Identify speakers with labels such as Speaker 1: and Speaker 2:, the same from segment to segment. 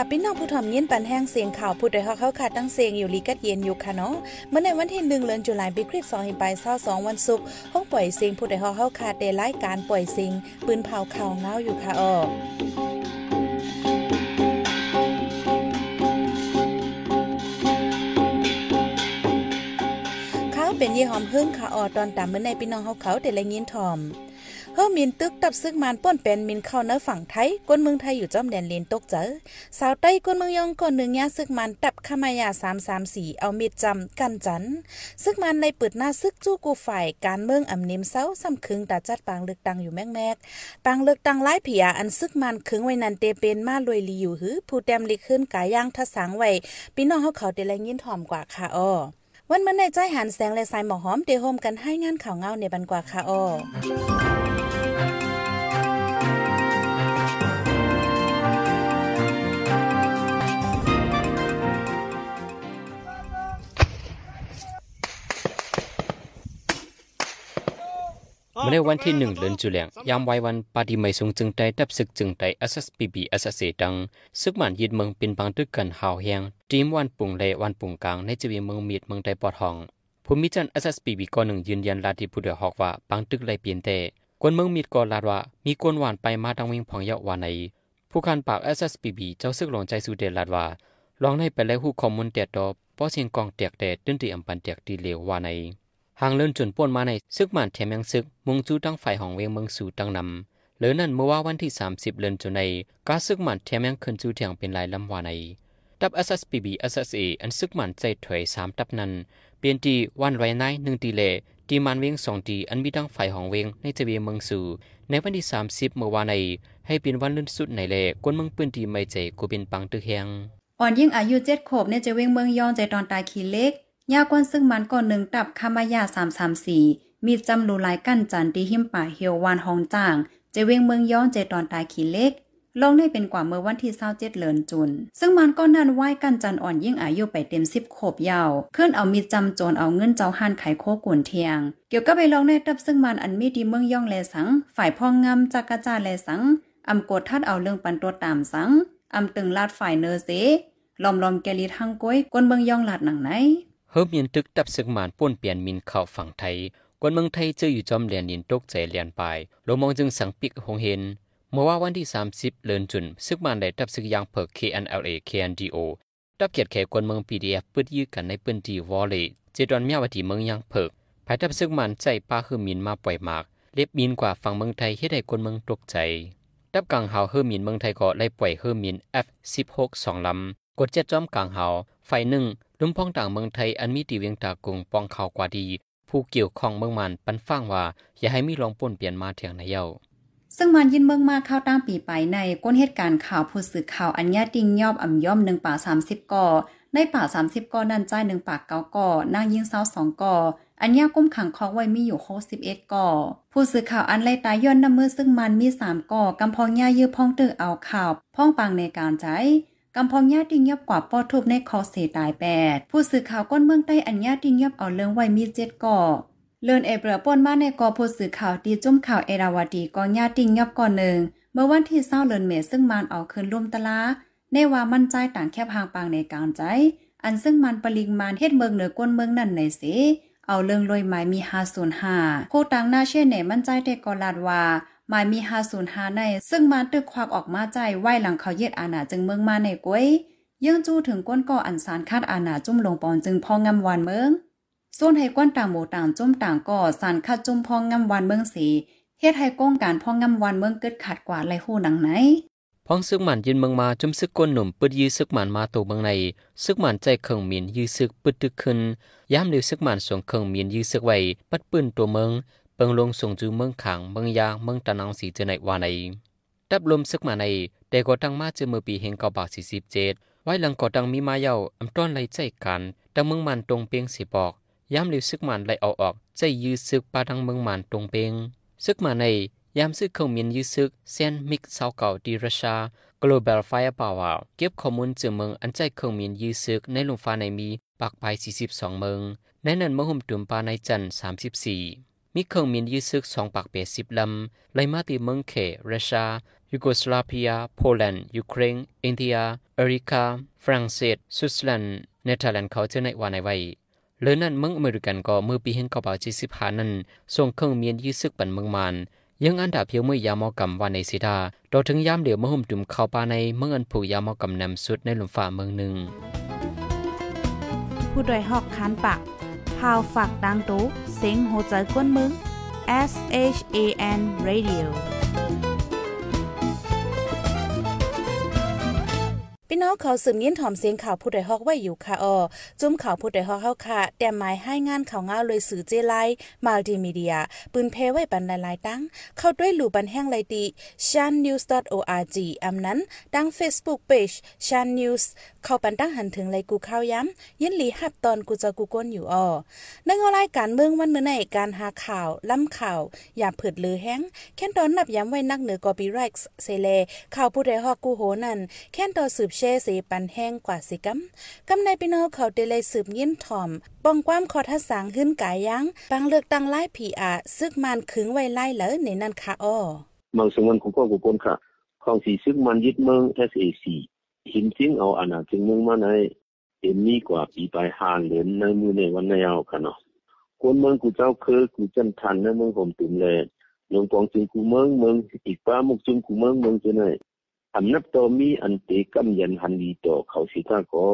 Speaker 1: ค่ะพี่น้องผู้ถ่อมยินปันแห้งเสียงข่าวผู้ใดฮอกเข้าขาดตั้งเสียงอยู่ลีกัดเย็นอยู่ค่ะเนาะเมื่อในวันที่1เดือนตุลาคมปีคริสต์2 5 2วันศุกร์ห้องปล่อยเสียงผู้ใดฮอกเข้าขาดได้รายการปล่อยเสียงปืนเผาข่าวเงาอยู่ค่ะออข้าเป็นยี่หอมพึ่งค่ะออตอนตามเมื่อในพี่น้องเขาเขาแต่ละยินทอม เฮอมินตึกตับซึกมันป้นเป็นมินเข้าเนื้อฝั่งไทยกวนเมืองไทยอยู่จอมแดนเลนตกเจอสาวใต้กวนเมืองยองก่อนหนึ่งยาซึกมันตับขมายา334เอามีดจำกันจันซึกมันในเปิดหน้าซึกจู้กูฝ่ายการเมืองอำนิมเซาซ้ำคึงตาจัดปางเลือกตังอยู่แมกแมกปางเลือกตังหลายเพียอันซึกมันคึงไว้นันเตเป็นมาลวยลีอยู่หือผู้แต้มลิขึ้นกาย่างทะสังไว้พี่น้องเฮาเขาได้แลยินถ่อมกว่าค่ะอ้อวันมันในใจหันแสงและสายหมอหอมเตโฮมกันให้งานข่าวเงาในบันกว่าค่ะอ้อ
Speaker 2: เมื่อวันที่หนึ่งเดือนจุลงยามไว้วันปาฏิไม่ทรงจึงใจดับศึกจึงใจ SSPB SSA ดังซึกมันยึดเมืองเป็นบางตึกกันหาวแหงทีมวันปุ่งเลวันปุ่งกลางในจีวีเมืองมีดเมืองใดปอทองภูมิจัน SSPB ก่อนหนึ่งยืนยันลาที่ผู้เดือดฮอกว่าบางตึกไรเปลี่ยนแต่กวนเมืองมีดก่อลาดว่ามีกวนหวานไปมาทางเวงพองเยาะวาในผู้คันปาก SSPB เจ้าซึกหลงใจสุเดลาดว่าลองให้ไปแล้วหูข้อมูลเตียดดอป้อเสียงกองเตียกแต่ตื้นตีอำปันเตียกตีเลวว่าใน หางเลื่อนจนป่นมาในซึกมันแถมยังซึก มุงจูตั้งไฟของเวงเมืองสู่ตั้งนำเหลือนั่นเมื่อว่าวันที่ 30 เดือนจุในกาซึกมันแถมยังขึ้นจูเถียงเป็นลายลำวาในดับ SSPB SSA อันซึกมันใจถอยสามดับนั้น เปลี่ยนตีวันไว้นายหนึ่งตีเลตีมันเวงสองตีอันมีตั้งไฟของเวงในจะเวียเมืองสู่ ในวันที่ 30 เมื่อวานใน ให้เป็นวันลื่นสุดในเลกวนเมืองปืนตีไม่ใจกูเป็นปังตึกแหง
Speaker 3: อ่อนยิ่งอายุเจ็ดขวบเนี่ยจะเวงเมืองยองใจตอนตายขีเล็ก ยากวนซึ่งมันก่อนหนึ่งตับคามายาสามสามสี่มีจำรูลายกั้นจันดีหิมป่าเฮียววานหองจ่าง เจเวงเมืองย้อนเจตอนตายขีเล็กลงได้เป็นกว่าเมื่อวันที่เศร้าเจ็ดเลินจุน ซึ่งมันก็นั่นไหว้กันจันอ่อนยิ่งอายุไปเต็มสิบขบยาวขึ้นเอามีจำโจรเอาเงินเจ้าหันไขโคกุนเทียง เกี่ยวกับไปลองในตับซึ่งมันอันมีดีเมืองย่องแลสัง ฝ่ายพ่องงามจักกะจาแลสังอำกดทัดเอาเรื่องปันตัวตามสังอำตึงลาดฝ่ายเนอเสลอมลอมแกลีทังก้อยกวนเมืองย่องลาดหนังไหน
Speaker 2: เฮิมยินตึกตับศึกมานป้วนเปลี่ยนมินเข้าฝั่งไทยกวนเมืองไทยเจออยู่จอมเลียนยินตกใจเลียนไปลงมองจึงสังปิกหงเห็นเมื่อว่าวันที่ 30เลือนจุนซึกมานได้ตับศึกยางเพิก KNLA KNDO ตับเกียรติแขกวนเมือง PDF ปืดยื้อกันในปืนดีวอลเลเจดอนเมียวที่เมืองยางเพิกภายตับซึกมันใจป้าเฮิมินมาปล่อยมากเล็บมินกว่าฝั่งเมืองไทยเฮ็ดให้คนเมืองตกใจตับกลางเฮาเฮิมินเมืองไทยก็ไล่ปล่อยเฮิมิน F16 สองลำกดเจ็ดจอมกลางเฮาไฟหนึ่งลุ่มพ้องต่างเมืองไทยอันมีตีเวียงตากงปองข่าวกว่าดี ผู้เกี่ยวข้องเมืองมันปันฟังว่า อย่าให้มีลองป่นเปลี่ยนมาเถียงในเย้า
Speaker 3: ซึ่งมันยินเมืองมาเข้าตั้งปีไปในก้นเหตุการณ์ข่าวผู้สื่อข่าวอัญญาติงยอบอ่ำย่อมหนึ่งป่าสามสิบก่อในป่าสามสิบก่อนั่นใจหนึ่งปากเก้าก่อนางยิงเศร้าสองก่ออัญญากุ้มขังคอกไว้มีอยู่โคสิบเอ็ดก่อ ผู้สื่อข่าวอันไล่ตายย้อนน้ำมือซึ่งมันมีสามก่อกำพองย่ายื้อพ้องตึกเอาข่าว พ้องปังในการใจ กำพองญาติยับกว่าปอทุบในคอเสตายแปดผู้สื่อข่าวก้นเมืองใต้อัญญาติยับเอาเรื่องไว้มีเจ็ดก่อเลินเอเบรป่นมาในกอผู้สื่อข่าวตีจุ่มข่าวเอราวดีกองญาติยับก่อนหนึ่งเมื่อวันที่เศร้าเลินเมซึ่งมันเอาคืนร่วมตะลาในว่ามั่นใจต่างแคบหางปางในกลางใจ อันซึ่งมันปริงมานเฮ็ดเมืองเหนือก้นเมืองนั่นในสิเอาเรื่องลอยไม้มี505โคตังหน้าเช่นไหนมั่นใจแต่กอลาดว่า หมายมี505ใน ซึ่งมันตึกควักออกมาใจไหวหลังเขาเย็ดอาณาจึงเมืองมาในก้วยยังจู้ถึงก้นก่ออันสารคาดอาณาจุ่มลงปอนจึงพองำวันเมืองส่วนให้ก้นต่างหมู่ต่างจุ่มต่างก่อสารคัดจุ่มพองงำวันเมืองสีเฮ็ดให้ก้งการพองงำวันเมืองเกิดขัดกว่าไรหูหนังไหน
Speaker 2: พ้องซึกมันยินเมืองมาจุ่มซึกก้นหนุ่มปึดยื้อซึกมันมาตัวเมืองในซึกมันใจเคิงมีนยื้อซึกปึดตึกขึ้นย้ำเร็วซึกมันส่งเคิงมีนยื้อซึกไว้ปัดปืนตัวเมือง เปิงลงส่งจูเมืองขังเมืองยางเมืองตะนองสีเจในวาในดับลมซึกมาในแต่ก็ตั้งมาเจอเมื่อปีเฮงเกาบากสี่สิบเจ็ดไว้หลังก่อตังมีมาเย้าอำต้อนไหลใจกันดังเมืองมันตรงเปียงสีปอกย้ำเร็วซึกมันไหลเอาออกใจยื้อซึกปาดังเมืองมันตรงเปียงซึกมาในยามซึกเคิงมีนยื้อซึกเซนมิกเซาเก่าดีรัชา Global Firepower เก็บข้อมูลจากเมืองอันใจเครื่องมีนยื้อซึกในลงฟ้าในมีปากไป42เมืองในนั้นมะหุ่มตุ่มปาในจันทร์34 มีเครื่องมีนยื้อซึก2ปากเปสิบลำไหลมาตีเมืองเขรัชายูโกสลาเวียโปแลนด์ยูเครนอินเดียอเมริกาฝรั่งเศสสวิตเซอร์แลนด์เนเธอร์แลนด์เขาเจะในวันไหนไว้เลือนั่นเมืองอเมริกันก็มือปีเห็นกบาจีสิบหานั้นส่งเครื่องมียนยี่สึกปันเมืองมันยังอันดับเพียวเมื่อยามอกำวันในสิดาดอถึงยามเดียวเมื่อหุ่มดุมเข้าป่าในเมืองอันผูกยามอกำนำสุดในหลุมฝ่าเมืองหนึ่ง
Speaker 1: ผู้ดยหอกคานปาก พาวฝากดังตู้เซ็งโหใจกวนมึง S H A N Radio พี่น้องเขาสืบยินถ่อมเสียงข่าวผู้ใดฮอกไว้อยู่ค่ะออจุ้มข่าวผู้ใดฮอกเฮาค่ะ แต่หมายให้งานข่าวงาเลยสื่อเจไลมัลติมีเดีย ปืนเพไว้ปันหลายๆตั้ง เข้าด้วยหลู่ปันแห้งไลตี shannews.org อำนั้นดัง Facebook page shan news เข้าปันตั้งหันถึงไลกูข่าวย้ำยินหลีหับตอนกูจะกูก้นอยู่ออในงอรายการเมืองวันเมื่อในการหาข่าวล้ำข่าว อย่าเผิดลือแห้งแค่นตอนนับย้ำไว้นักเหนือกอปีไรค์เซเลข่าวผู้ใดฮอกกูโหนั่นแค่นตอนสืบเชสีปันแห้งกว่าสิกัมกำในพี่น้องเขาเดเลยสืบยินถ่อม ป้องความขอทัดสางขึ้นกายยังปังเลือกตั้งไล่ผีอาซึกมันขึงไว้ไล่เหลอในนั่นค่ะอ้อ
Speaker 4: มังสมันของก็กูคนค่ะ ของสีซึกมันยึดเมือง SAC หินจริงเอาอาณาจึงเมืองมาในเอ็มมีกว่าปีไปหาเหรียญในมือในวันในเอาค่ะเนาะคนเมืองกูเจ้าคือกูจันทันในเมืองผมตุ่มเลยหลวงปองจึงกูเมืองเมืองอีกป้ามุกจึงกูเมืองเมืองจะไหน อันนับต่อมีอันเตกำยันหันดีต่อเขาสิกาก็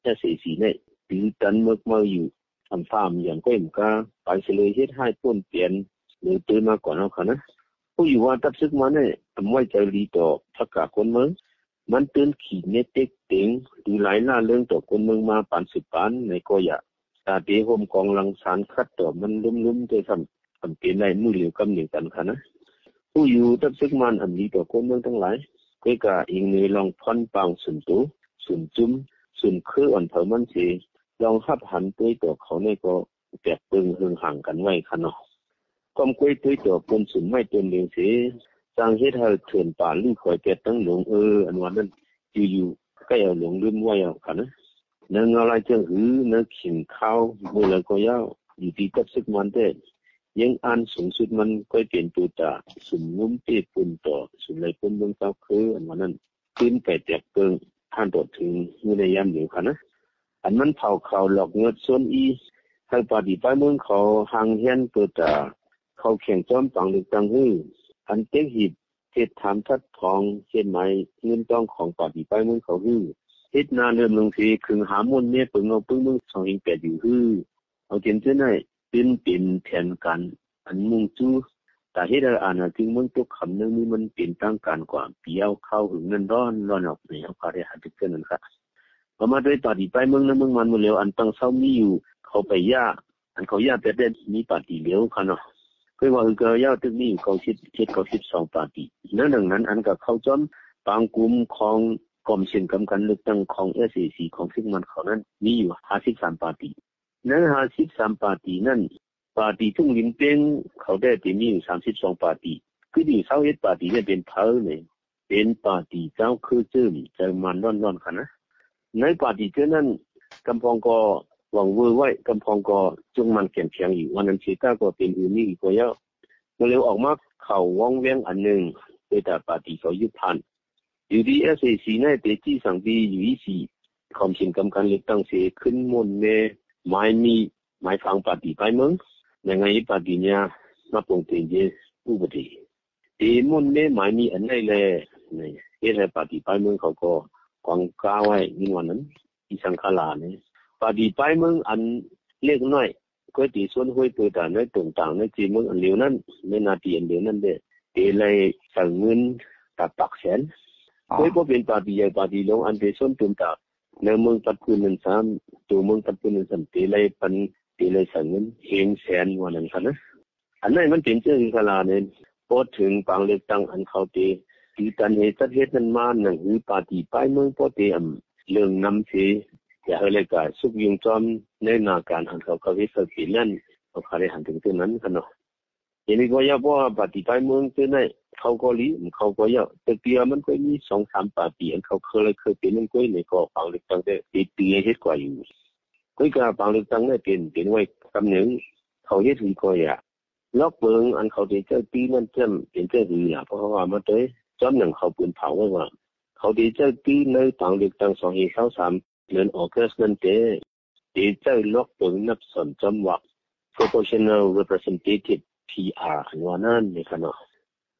Speaker 4: แค่เสียสีเนี่ยตือตันเมื่อมาอยู่อันฟาร์มอย่างก็เอ็มกาไปเฉลยเฮ็ดให้ต้นเปลี่ยนหรือตื่นมาก่อนเอาค่ะนะผู้อยู่ว่าตับซึกมาเนี่ยทำไว้ใจดีต่อพักกาคนเมืองมันตื่นขี่เนเต็กเต็งดูหลายหน้าเรื่องต่อคนเมืองมาปานสิบปานในก็อยากตาเตหมกองลังสารคัดต่อมันลุ่มๆจะทำทำเป็นไรมือเหลียวกำเหนียวกันค่ะนะผู้อยู่ตับซึกมันอันดีต่อคนเมืองทั้งหลาย ก็กะอิงในลองพอนปังสุนตุสุนจุมสุนคืออ่อนเผามันสีลองหับหันตัวตัวเขาในก็แตกตึงหึงห่างกันไว้ค่ะเนาะความกล้ยตัวตัวปนสุนไม่ตนเลียงสียสร้างเฮ็ดให้เถื่อนป่าลูกคอยแกตั้งหลงเอออันวันนั้นอยู่ๆก็เอาหลงลืมไว้อาค่ะนะเนื้ออะไรเจะหือเนื้อขิงข้าวมือแล้วก็ด ยังอันสูงสุดมันก็เปลี่ยนตัวตาสุนงุ้มเปีปุ่นต่อสุนเลยปุ่นเมืองเจ้าคืออันวันนั้นขึ้นไปแจกเกิงท่านตดถึงมือในยามเดียวค่ะนะอันมันเผาเขาหลอกเงินส่วนอีให้ปฏิไปเมืองเขาหางเฮียนตัวตาเขาแข่งจอมปังหรือตังหื้ออันเต็กหีบเฮ็ดถามทัดทองเช่นไม้เงินต้องของปฏิไปเมืองเขาหื้อเฮ็ดนาเริ่มลงทีคึงหามนเนี่ยปึงเอาปึ้งเมืองสองอิงแปดอยู่หื้อเอาเจนเจ้าไหน เป็นเป็นแทนกัน อันมุ่งจู้แต่เหตุอ่านถึงมันตัวคำนึงนี่มันเป็นตั้งการกว่าเปียวเข้าหึงเงินร้อนร้อนออกในเอาการหันติเกินนั่นค่ะพอมาด้วยปฏิไปเมืองนั้นเมืองมันมาเร็วอันตั้งเศร้ามีอยู่ เขาไปย่าอันเขาย่าแต่ได้มีปาฏิเลี้ยวค่ะเนาะคือว่าคือเกย่าตึกนี้เขาคิดคิดเขาคิดสองปาฏินั่นดังนั้น อันกับเขาจอมบางกลุ่มของกรมเชียนกำกันเลือกตั้งของเอสซีของซึ่งมันเขานั้นมีอยู่ห้าสิบสามปฏิ นั้นหาสิบสามปารีนั่นปาร์ตี้ทุ่งลิมเป็งเขาได้เป็นมีอยู่สามสิบสองปาตีคือดีเศร้าเอ็ดปาร์ตี้เนี่ยเป็นเพลเนี่ยเป็นปารีเจ้าคือเจ้าจะมันร้อนๆค่ะนะในปารีเจ้านั้นกำพองก็หวังเวอร์ไว้กำพองก็จงมันเข็มแข็งอยู่วันนั้นเชต้าก็เป็นอื่นนี่ก็เยอะมื่อเร็วออกมาเข่าว่องแวงอันหนึ่งโดยแต่ปารีเขายุบพันอยู่ที่เอสเอซีในเตจีสังปีอยู่ที่สี่คอมเชินกำการเลือกตั้งเสียขึ้นมนเม ไม่มีไม่ฟังปฏิไปมึงยังไงปฏิเนี่ยมาปงเตียนเจอุปติดีมุนไม่ไม่มีอันไหนเลยนี่เฮ็ดปฏิไปมึงเขาก็กวางก้าไว้ยินวันนั้นอีสังขลาเนี่ยปฏิไปมึงอันเล็กน้อยก็ตีส่วนห้วยตัวต่างในตรงต่างในจีมึงอันเดียวนั้นในนาทีอันเดียว นเด้เดเลยสั่งตัดปักแสนก็ก็เป็นปฏิใหญ่ปฏิลงอันเดียวส่วนตรงต่างในเมืองตัดคุณนั้นสามตัวเมืองตัดคุณนั้นสามตีเลยปันตีเลยสังเงินเฮงแสนวันนั้นค่ะนะอันนั้นมันเป็นเจ้าอิสระเนี่ยพอถึงปังเลือกตั้งอันเขาตีตีกันเหตุเหตุนั้นมาหนังหือปาตีไปเมืองพอตีอำเรื่องนำเสียอย่าเลยกาสุกยุงจอมในนาการอันเขาเขาเฮ็ดเขาปีนั่นเขาขาได้หันถึงตัวนั้นค่ะเนาะทีนี้ก็อยาว่าปฏิไปเมืองเจ้าไหน เขาก็ลีเขาก็ยากแต่เปียมันก็มีสองสามป่าปีอันเขาเคยเคยเป็นนั่นก็ในก็ฟังเลือกตั้งได้ตีตีเฮ็ดกว่าอยู่ก็การฟังเลือกตั้งได้เป็นเป็นไว้คำหนึ่งเขาเฮ็ดถือก็อย่าล็อกเบิงอันเขาได้เจ้าปีนั่นเจ้าเป็นเจ้าหือล่ะเพราะว่ามาเตยจอมหนังเขาปืนเผาไว้ว่าเขาดีเจ้าตีในต่างเลือกตั้งสองเอเข้าสามเดือนออกัสนั่นเตดีเจ้าล็อกปืนนับสนจำวัก proportional representative PR อันว่านั่นในั้นไว้ค่ะ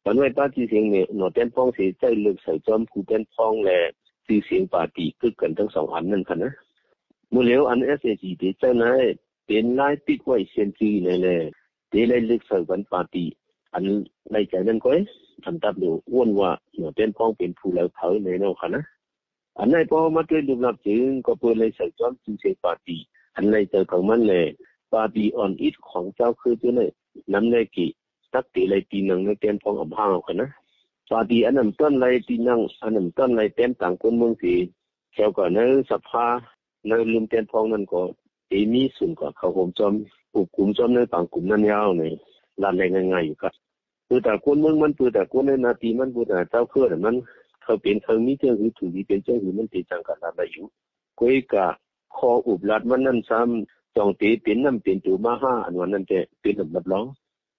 Speaker 4: เสิร์จอมชื่อปาร์ตี้นั่นก็ค่ะเนาะลายสองซ้ำปันไว้ปาชื่อเสียงหนอเป็นพ้องสิห้องว่าไล่ปิดไว้ชื่อเสียงอ่ะไล่ปิดไว้เช่นจีปันไว้ปาชื่อเสียงเนี่ยหนอเป็นพ้องสิจะเลือกเสิร์จอมผู้เป็นพ้องแลชื่อเสียงปาร์ตี้คือกันทั้งสองอันนั่นค่ะนะเมื่อแล้วอันเอสเอจีที่เจ้านายเป็นไล่ปิดไว้เช่นจีนั่นแหละเดลัยเลือกเสิร์วันปาร์ตี้อันในใจนั้นก็อันตับเดียวอ้วนว่าหนูเป็นพ้องเป็นผู้แล้วเผาในนอกค่ะนะอันในพอมาด้วยดูนับจึงก็เปิดเลยใส่จอมจึงเสปาร์ตี้อันในเจอของมันเลยปาร์ตี้ออนอิทของเจ้าคือตัวเลยน้ำในกี่ ตักตีเลยตีนังในเต็มพองกับห้างค่ะนะปาธีอันนั้นต้นเลยตีนังอันนั้นต้นเลยเต็มต่างคนเมืองสีแถวก่อนในสภาในลืมเต็มพองนั้นก็เอมีส่วนกว่าเขาผมจอมปุกกลุ่มจอมในต่างกลุ่มนั้นยาวเนี่ยลานแรงง่ายๆอยู่ครับปือแต่คนเมืองมันปือแต่คนในนาทีมันปือแต่เจ้าเครือมันเขาเป็นเขามีเจ้าหือถูกเป็นเจ้าหือมันเป็นจังกันอะไรอยู่กุยกะคออุบลัดมันนั่นซ้ำจองตีเป็นน้ำเป็นตัวมาห้าอันวันนั้นจะเป็นลำดับร้อง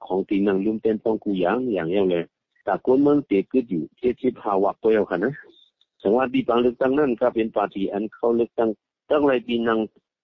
Speaker 4: ำเจ้าเฮ็ดจองตีนังยุ่มเฮงแปดเสียตับซึกมาในเอาไว้ตีนังเศร้าหาวักของตีนังลุ่มเต้นป้องกูย่างอย่างเดียวเลยแต่กวนมืองเตะกึดอยู่เฮ็ดชิบหาวักตัวเดียวค่ะนะสังว่าที่ปังเลือกตั้งนั้นก็เป็นปาร์ตี้อันเขาเลือกตั้งตั้งไรตีนัง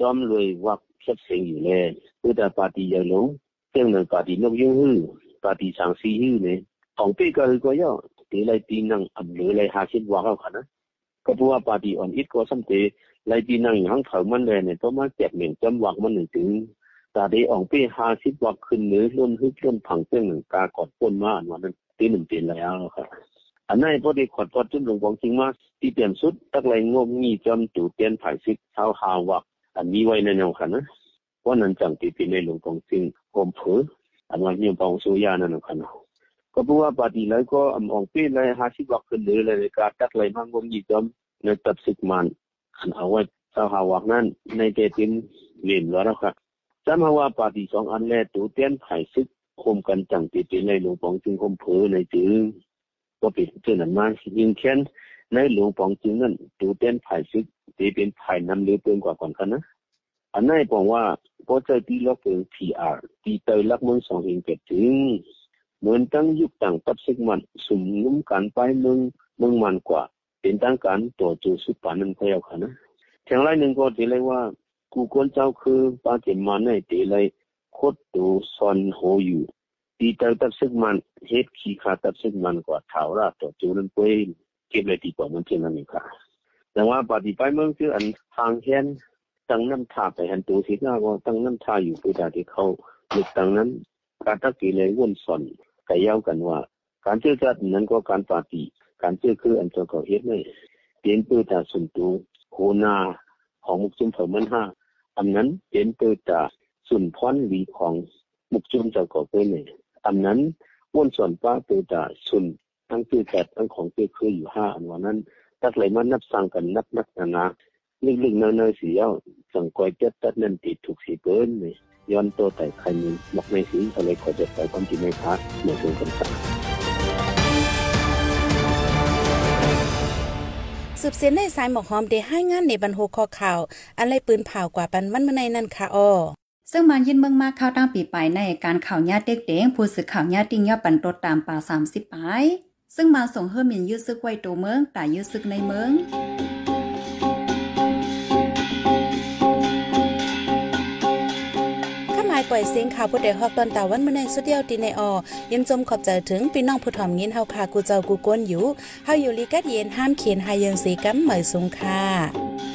Speaker 4: จอมรวยวักเข็บเสียงอยู่เลยเพื่อแต่ปาร์ตี้ใหญ่ลงเรื่องนั้นปาร์ตี้นกยุ่งฮือปาร์ตี้สังสีฮือเนี่ยของปีก็คือก็ย่อตีไรตีนังอันหรือไรหาชิดว่าเขาค่ะนะก็เพราะว่าปาร์ตี้อ่อนอิดก็สมเตไรตีนังอย่างเขามันเลยเนี่ยต้องมาแจกเหม่งจำวักมันหนึ่งถึง ต่ได้ออกปีหาชิดวักขึ้นเนื้อล้นฮึกล้นผังเรื่องหนึ่งกากอดป้นมาอันวันนั้นตีหนึ่งเป็นแล้วครับอันนั้นพอดีขอดพอดจุดหลวงของจริงมาที่เปลี่ยนสุดตักไรงมงีจำตู่เตียนผ่ายซิกเท้าหาวักอันนี้ไว้ในแนวค่ะนะว่านั้นจังตีปีในหลวงของจริงโฮมเผออันว่าเนี่ยปองสุยานั่นค่ะนะก็เพราะว่าปฏิเลยก็อองปีเลยหาสิบักขึ้นเลยเลยการตัดเลมังงมยีจอมในตัดสิกมันอันเอาไว้เจ้าหาวักนั้นในเตตินเลียนแล้วค่ะ จำมาว่าปฏิสองอันแรกตัวเตี้ยนไผ่ซึกคมกันจังตีปีในหลวงปองจึงคมเผอในจึงก็เป็นเจ้านั้นมายิงแค้นในหลวงปองจึงนั้นตัวเตี้ยนไผ่ซึกตีเป็นไผ่นำเรือเปินกว่าก่อนกันนะอันนั้นบอกว่าพอใจที่ล็อกเป็น PR ที่เตยลักเมืองสองเองเกิดถึงเหมือนตั้งยุคต่างตับสิกมันสุ่มนุ่มการไปเมืองเมืองมันกว่า เป็นตั้งการตัวจูสุปานันเทียวค่ะนะแข่งไรหนึ่งก็ตีเลยว่า กูคนเจ้าคือปาเจมันในตีเลยโคตรตูซอนโฮอยู่ตีเตยตับสิกมันเฮ็ดขี้ขาตับสิกมันกว่าเท้าราตัวจูนันเป้เก็บเลยดีกว่ามันเช่นนั้นเองค่ะแต่ว่าปฏิไปเมืองคืออันทางแค้นตั้งน้ำทาไปหันตัวสิหน้าก็ตั้งน้ำทาอยู่ตัวดที่เขาหลุดตั้งนั้นการตักกีเลยว่นสอนแต่เย้ากันว่า การเจอจัดนั้นก็การปาฏิการเจอคืออันตัวเขาเฮ็ดเลยเปลี่ยนตัวตาสุนตูโคนาของมุกจุมเผิมันห้า อันนั้นเปลี่ยนตัวตาสุนพรวีของมุกจุมจ้าก่อเพื่อนเลยอันนั้นวนส่วนป้าตัวตาสุนทั้งตัวจัดทั้งของตัวคืออยู่ห้าอันวันนั้นตักเลยมันนับสั่งกันนับนักนานาลึกๆเน้อยๆสีเย้าสังกอยเจ็ดตัดนั่นติดถูกสีเปิ้นเลยย้อนตัวแต่ใครมีบอกในสีอะไรขอจะใส่ความจริงในพาร์ทเหมือนกันกั
Speaker 1: สืบเสียนในสายหมอกหอมได้ให้งานในบรรโหคอข่าวอะไรปืนเผากว่าปันมันมาในนั่นค่ะอ้อ
Speaker 3: ซึ่งมันยินเมืองมากข้าวตั้งปีไปในการข่าวญาติเด็กเด้งผู้สื่อข่าวญาติติ้งยอดปันตดตามป่า30ปายซึ่งมาส่งเฮือมินยืดซึกไว้ตัวเมืองแต่ยืดซึกในเมือง
Speaker 1: ปล่อยเสียงข่าวผู้ใดฮอกตอนตาวันมื้อในสุดเดียวตีในออยินจมขอบใจถึงพี่น้องผู้ถ่อมยินเฮาค่ะกูเจ้ากูก้นอยู่เฮาอยู่ลีกัดเย็นห้ามเขียนหายังสีกำเหมยสุงค่ะ